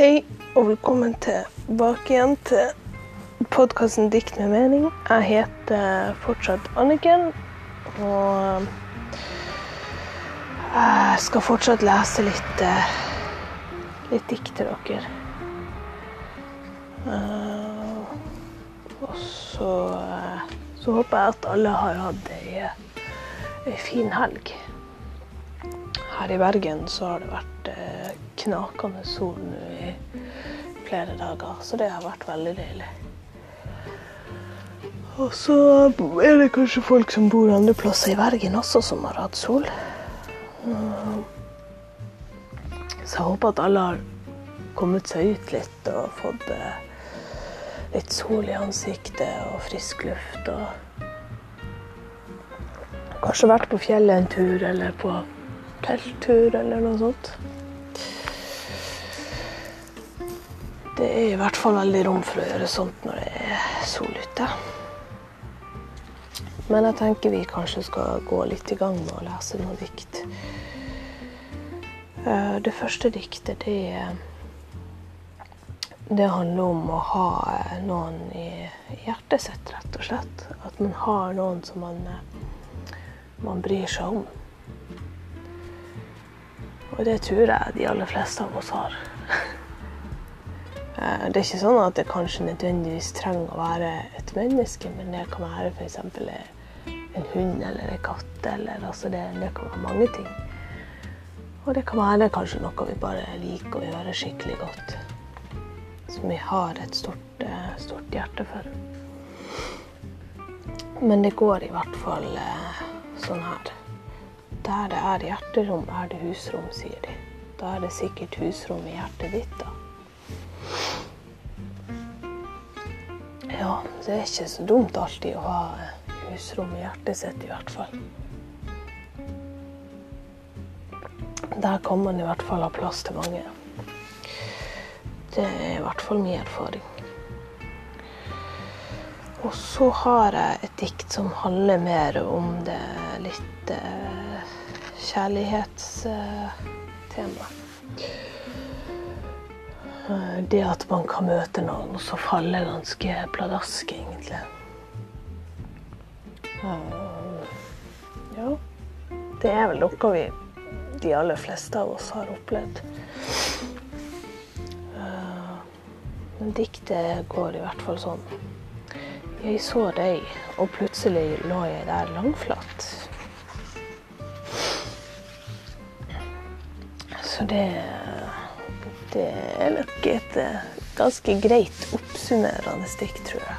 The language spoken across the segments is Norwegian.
Hei, og velkommen tilbake igjen til podkasten Dikt med mening. Jeg heter fortsatt Anniken, og jeg skal fortsatt lese litt, eh, litt dikt til dere. Eh, Og så, eh, så håper jeg at alle har hatt ei, fin helg. Her i Bergen så har det vært eh, knakende sol nå i flere dager, så det har vært veldig deilig. Og så er det kanskje folk som bor andre plasser i Bergen også, som har hatt sol. Så jeg håper at alle har kommet seg ut litt og fått eh, litt sol i ansiktet og frisk luft. Og kanskje vært på fjellet en tur, eller på telttur, eller noe sånt. Det er i hvert fall veldig rom for å gjøre sånt når det er sol ute. Men jeg tenker vi kanskje skal gå litt i gang med å lese noen dikt. Eh, Det første diktet, det, det handler om å ha eh, noen i hjertet sitt, rett og slett. At man har noen som man, eh, man bryr seg om. Og det tror jeg de aller fleste av oss har. Eh, Det er ikke sånn at det kanskje nødvendigvis trenger å være et menneske, men det kan være f.eks. en hund eller en katt. Eller, altså det, det kan være mange ting. Og det kan være kanskje noe vi bare liker å gjøre skikkelig godt. Som vi har et stort, eh, stort hjerte for. Men det går i hvert fall eh, sånn her. Der det er hjerterom, er det husrom, sier de. Da er det sikkert husrom i hjertet ditt, da. Ja, det er ikke så dumt alltid å ha eh, husrom i hjertet sitt, i hvert fall. Der kan man i hvert fall ha plass til mange. Det er i hvert fall min erfaring. Og så har jeg et dikt som handler mer om det litt eh, kjærlighetstema. Eh, det at man kan møte noen, og så falle ganske pladask, egentlig. Eh, ja. Det er vel noe vi, de aller fleste av oss, har opplevd. Eh, Men diktet går i hvert fall sånn. Jeg så deg, og plutselig lå jeg der langflat. Så det, det er nok et eh, ganske greit oppsummerende stikk, tror jeg.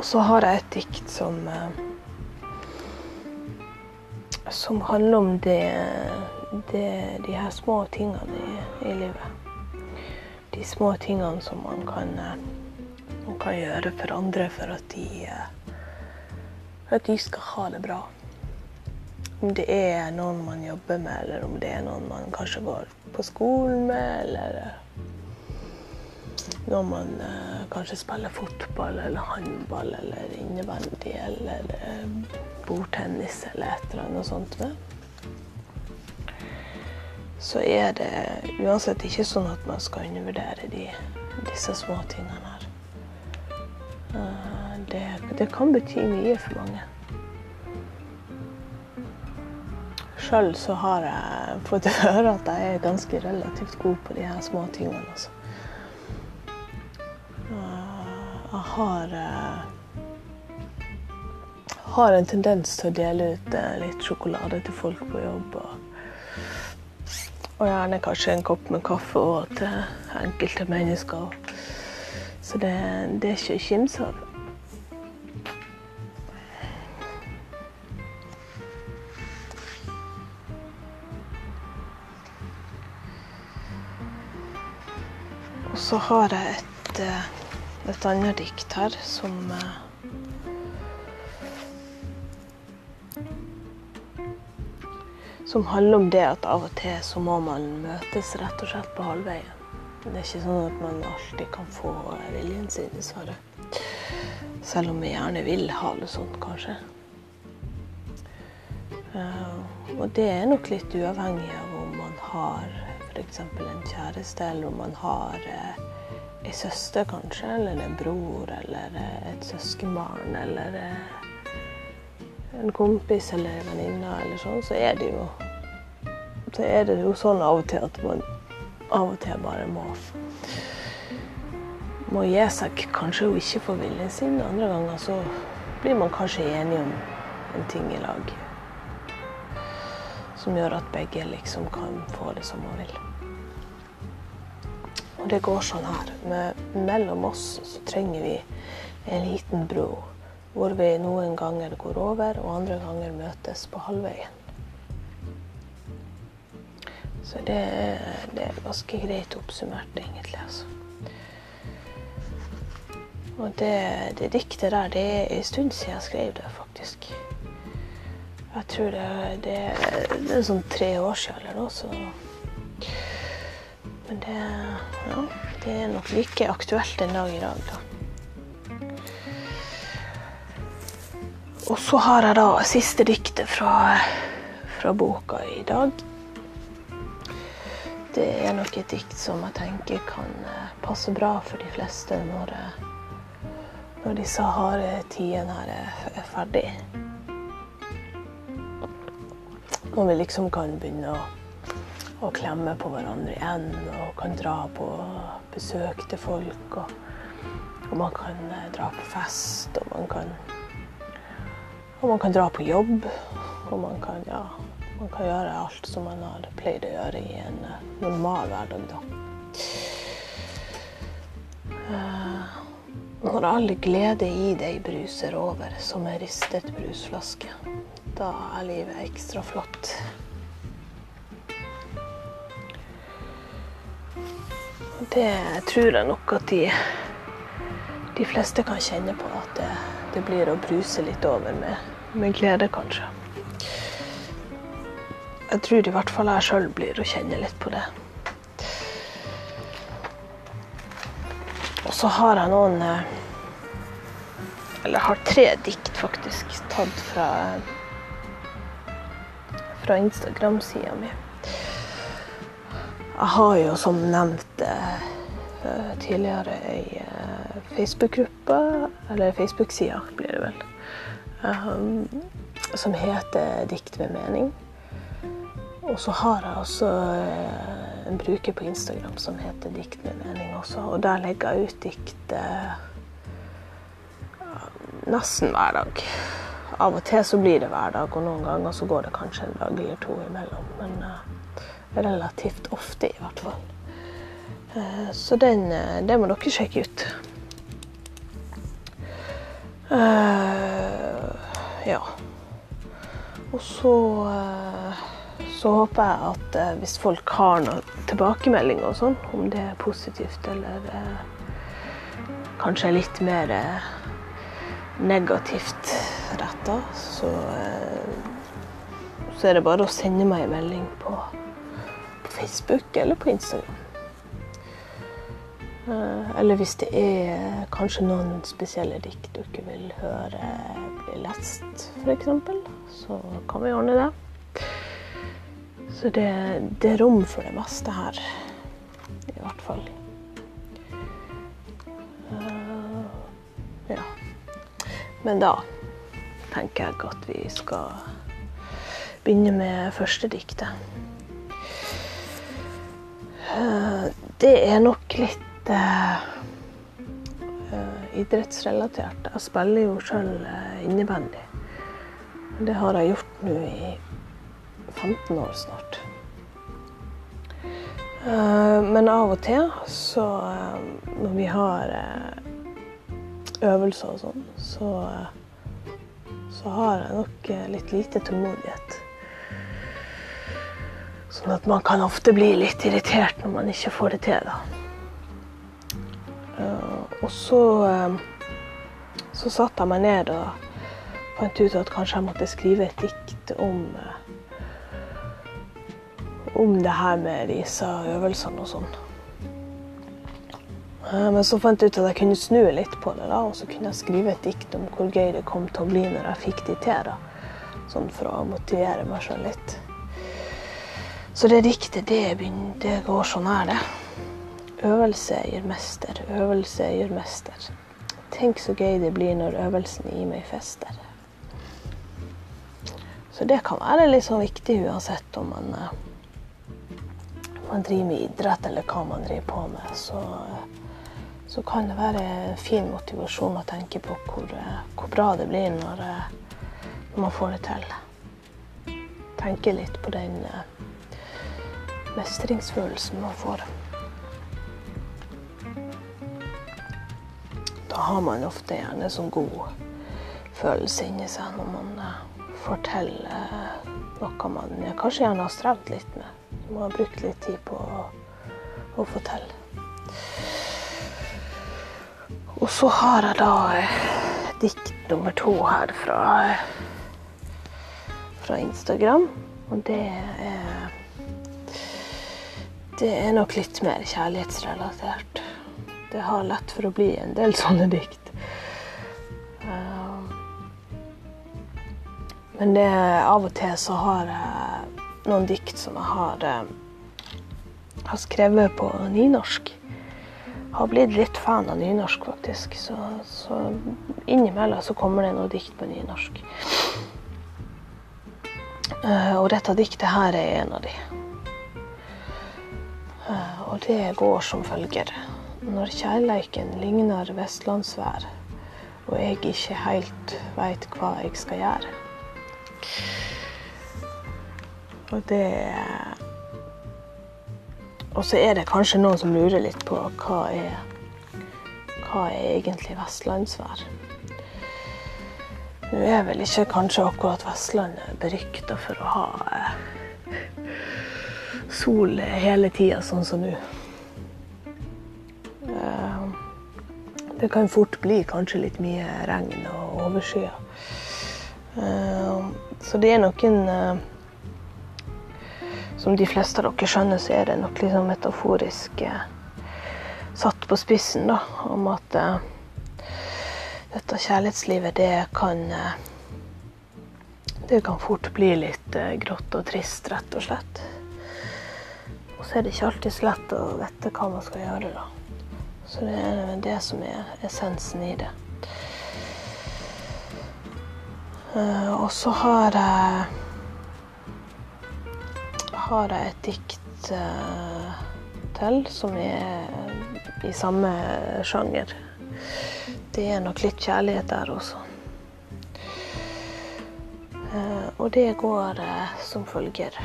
Og så har jeg et dikt som eh, som handler om det, det, de her små tingene i, i livet. De små tingene som man kan, eh, man kan gjøre for andre for at de, for at de skal ha det bra. Om det er noen man jobber med, eller om det er noen man kanskje går på skolen med, eller eh, når man eh, kanskje spiller fotball eller håndball eller innebandy eller eh, bordtennis eller et eller annet sånt med. Så er det uansett ikke sånn at man skal undervurdere de, disse små tingene her. Eh, det, det kan bety mye for mange. Sjøl så har jeg fått høre at jeg er ganske relativt god på de her små tingene. Altså. Jeg har, eh, har en tendens til å dele ut eh, litt sjokolade til folk på jobb. Og, og gjerne kanskje en kopp med kaffe òg til enkelte mennesker. Så det, det er ikke å kimse av. Og så har jeg et, eh, et annet dikt her som eh, Som handler om det at av og til så må man møtes rett og slett på halvveien. Det er ikke sånn at man alltid kan få viljen sin, dessverre. Selv om vi gjerne vil ha det sånn, kanskje. Uh, og det er nok litt uavhengig av om man har f.eks. en kjæreste, eller om man har eh, ei søster, kanskje, eller en bror, eller uh, et søskenbarn, eller en kompis eller en venninne, eller sånn, så er det jo så er det jo sånn av og til at man av og til bare må må gi seg kanskje jo ikke for viljen sin. Andre ganger så blir man kanskje enige om en ting i lag. Som gjør at begge liksom kan få det som man vil. Og det går sånn her. Med, mellom oss så trenger vi en liten bro. Hvor vi noen ganger går over, og andre ganger møtes på halvveien. Så det, det er ganske greit oppsummert, egentlig. altså. Og det, det diktet der, det er en stund siden jeg skrev det, faktisk. Jeg tror det, det, det er sånn tre år siden eller noe, så Men det, ja, det er nok like aktuelt en dag i dag, da. Og så har jeg da siste diktet fra, fra boka i dag. Det er nok et dikt som jeg tenker kan eh, passe bra for de fleste når når disse harde tidene her er ferdig. Når vi liksom kan begynne å, å, klemme på hverandre igjen og kan dra på besøk til folk. Og, og man kan eh, dra på fest, og man kan, og man kan dra på jobb. Og man kan, ja, man kan gjøre alt som man har pleid å gjøre i en eh, normal hverdag. da. Uh, når all glede i deg bruser over som en ristet brusflaske, da er livet ekstra flott. Det tror jeg nok at de, de fleste kan kjenne på. At det, det blir å bruse litt over med, med, glede, kanskje. Jeg tror i hvert fall jeg sjøl blir å kjenne litt på det. Så har jeg noen eh, Eller har tre dikt, faktisk, tatt fra, fra Instagram-sida mi. Jeg har jo som nevnt eh, tidligere ei eh, Facebook-gruppe, eller Facebook-sida blir det vel, som heter Dikt med mening. Og så har jeg også en bruker på Instagram som heter Dikt med mening også. Og der legger jeg ut dikt eh, nesten hver dag. Av og til så blir det hver dag, og noen ganger så går det kanskje en dag eller to imellom. Men uh, relativt ofte, i hvert fall. Uh, så den, uh, det må dere sjekke ut. ja. Og så så håper jeg at eh, hvis folk har noen tilbakemeldinger og sånn, om det er positivt eller eh, kanskje litt mer eh, negativt retta, så, så, er det bare å sende meg en melding på, på Facebook eller på Instagram. Eller hvis det er kanskje noen spesielle dikt dere vil høre bli lest, f.eks., så kan vi ordne det. Så det, det, er rom for det meste her, i hvert fall. Uh, ja. Men da tenker jeg at vi skal begynne med første diktet. Uh, det er nok litt uh, idrettsrelatert. Jeg spiller jo sjøl innebandy. Det har jeg gjort nå i 15 år snart. Eh, men av og til så eh, Når vi har eh, øvelser og sånn, så, så har jeg nok litt lite tålmodighet. Sånn at man kan ofte bli litt irritert når man ikke får det til, da. Og så, så satte jeg meg ned og fant ut at kanskje jeg måtte skrive et dikt om om det her med disse øvelsene og sånn. Eh, men så fant jeg ut at jeg kunne snu litt på det, da, og så kunne jeg skrive et dikt om hvor gøy det kom til å bli når jeg fikk de til. da. Sånn for å motivere meg sjøl litt. Så det diktet, det, det går sånn her, det. Øvelse gir mester, øvelse gir mester. Tenk så gøy det blir når øvelsen i meg fester. Så det kan være litt sånn viktig uansett om man, man driver med idrett eller hva man driver på med. Så, så kan det være en fin motivasjon å tenke på hvor, hvor bra det blir når, når, man får det til. Tenke litt på den mestringsfølelsen man får. Da har man ofte gjerne sånn god følelse inni seg når man fortelle noe man kanskje gjerne har strevd litt med. Man har brukt litt tid på å, å fortelle. Og så har jeg da dikt nummer to her fra, fra Instagram. Og det er Det er nok litt mer kjærlighetsrelatert. Det har lett for å bli en del sånne dikt. Men det, av og til så har jeg noen dikt som jeg har, eh, har skrevet på nynorsk. Jeg Har blitt litt fan av nynorsk, faktisk. Så, så innimellom så kommer det noe dikt på nynorsk. Uh, og dette diktet her er en av de. Uh, og det går som følger. Når kjærleiken ligner vestlandsvær, og jeg ikke helt veit hva jeg skal gjøre. Og det Og så er det kanskje noen som lurer litt på hva er, hva er egentlig vestlandsvær. Nå er vel ikke kanskje akkurat Vestlandet berykta for å ha eh, sol hele tida, sånn som nå. Eh, det kan fort bli kanskje litt mye regn og overskyer. Eh, så det er noen som de fleste av dere skjønner, så er det nok liksom metaforisk eh, satt på spissen, da, om at eh, dette kjærlighetslivet, det kan eh, Det kan fort bli litt eh, grått og trist, rett og slett. Og så er det ikke alltid så lett å vite hva man skal gjøre, da. Så det er det som er essensen i det. Uh, og så har jeg har jeg et dikt uh, til som er i samme sjanger. Det er nok litt kjærlighet der også. Uh, og det går uh, som følger.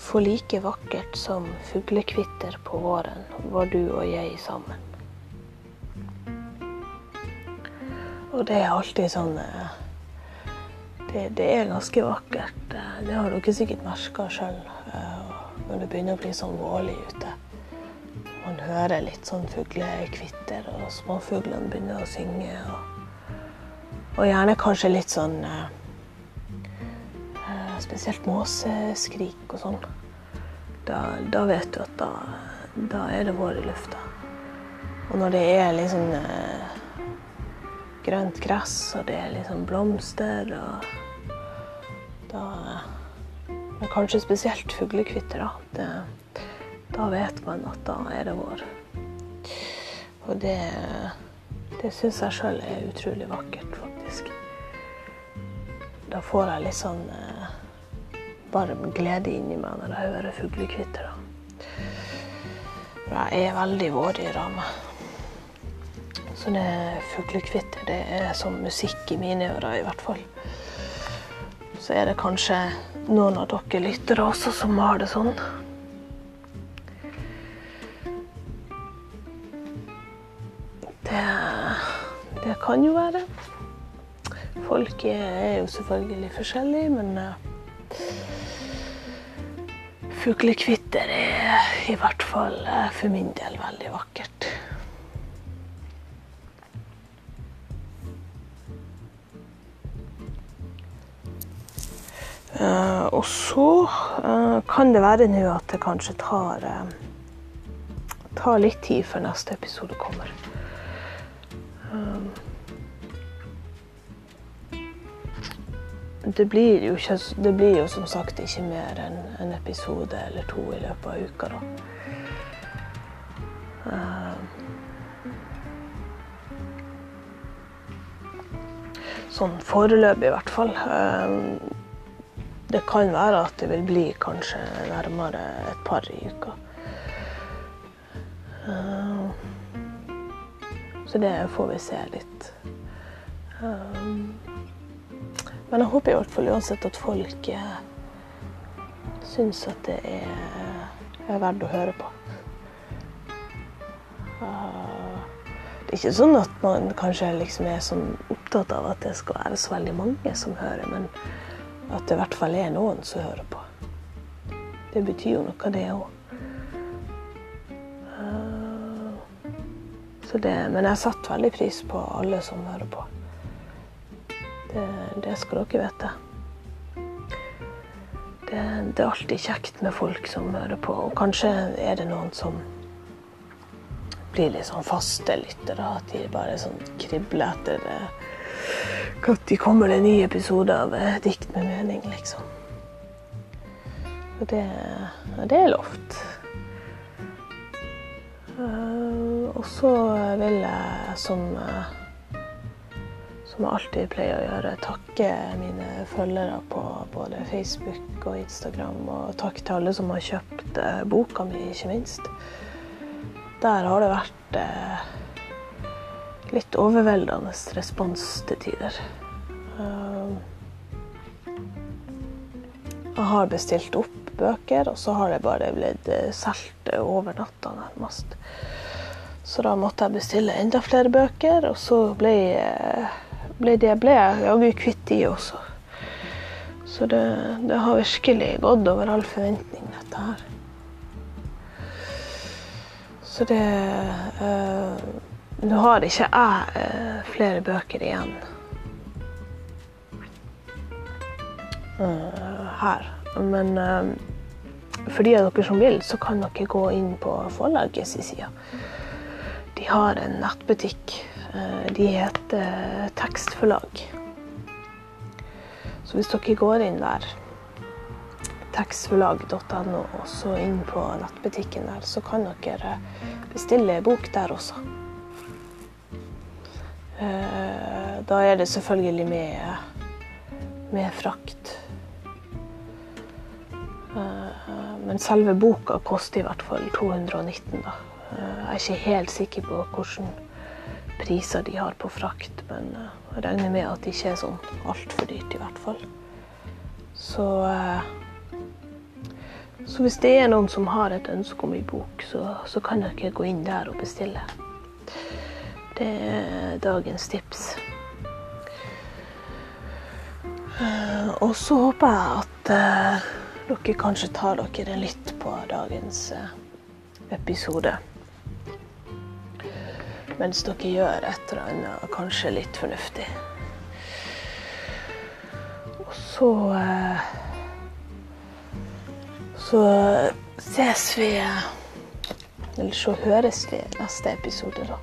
For like vakkert som fuglekvitter på våren var du og jeg sammen. Og det er alltid sånn det, det, er ganske vakkert. Det har dere sikkert merka sjøl eh, når det begynner å bli sånn vårlig ute. Man hører litt sånn fuglekvitter, og småfuglene begynner å synge. Og, og gjerne kanskje litt sånn eh, eh, Spesielt måseskrik og sånn. Da, da, vet du at da, da, er det vår i lufta. Og når det er liksom grønt gress, og det er liksom blomster og da Men kanskje spesielt fuglekvitter, da. da vet man at da er det vår. Og det, det syns jeg sjøl er utrolig vakkert, faktisk. Da får jeg litt sånn eh, varm glede inni meg når jeg hører fuglekvitter. Jeg er veldig vårdyr i rammet. Så det fuglekvitter det er som musikk i mine ører, i hvert fall så er det kanskje noen av dere lyttere også som har det sånn. Det, det kan jo være. Folk er jo selvfølgelig forskjellige, men uh, fuglekvitter er i hvert fall uh, for min del veldig vakkert. Og så uh, kan det være nå at det kanskje tar, uh, tar litt tid før neste episode kommer. det blir, jo ikke, det blir jo som sagt ikke mer enn en episode eller to i løpet av uka. da. Sånn foreløpig, i hvert fall. Det kan være at det vil bli kanskje nærmere et par i uka. Uh, så det får vi se litt. Um, men jeg håper i hvert fall uansett at folk eh, syns at det er, er verdt å høre på. Det er ikke sånn at man kanskje liksom er sånn opptatt av at det skal være så veldig mange som hører, men at det i hvert fall er noen som hører på. Det betyr jo noe, det òg. Uh, men jeg satte veldig pris på alle som hører på. Det, det skal dere vite. Det, det, er alltid kjekt med folk som hører på, og kanskje er det noen som blir litt sånn faste lyttere. At de bare sånn kribler etter når kommer det en ny episode av eh, Dikt med mening, liksom. Og det, det er lovt. Uh, og så vil jeg som uh, som jeg alltid pleier å gjøre. Takke mine følgere på både Facebook og Instagram. Og takk til alle som har kjøpt eh, boka mi, ikke minst. Der har det vært eh, litt overveldende respons til tider. Uh, jeg har bestilt opp bøker, og så har det bare blitt eh, solgt over natta, nærmest. Så da måtte jeg bestille enda flere bøker, og så ble ble det ble jeg jaggu kvitt de også. Så det, det, har virkelig gått over all forventning, dette her. Så det øh, Nå har ikke jeg øh, flere bøker igjen øh, her. Men for de av dere som vil, så kan dere gå inn på forlagets side. De har en nettbutikk Eh, de heter Tekstforlag. Så hvis dere går inn der, tekstforlag.no, og så inn på nettbutikken der, så kan dere bestille bok der også. Eh, da er det selvfølgelig med, med frakt. Eh, men selve boka koster i hvert fall 219, da. Jeg er ikke helt sikker på hvordan priser de har på frakt, men eh, jeg regner med at det ikke er sånn altfor dyrt, i hvert fall. Så, eh, så hvis det er noen som har et ønske om en bok, så, så kan dere gå inn der og bestille. Det er dagens tips. Eh, og så håper jeg at dere kanskje tar dere en lytt på dagens episode mens dere gjør et eller annet kanskje litt fornuftig. Og så eh, Så ses vi Eller så høres vi neste episode, da.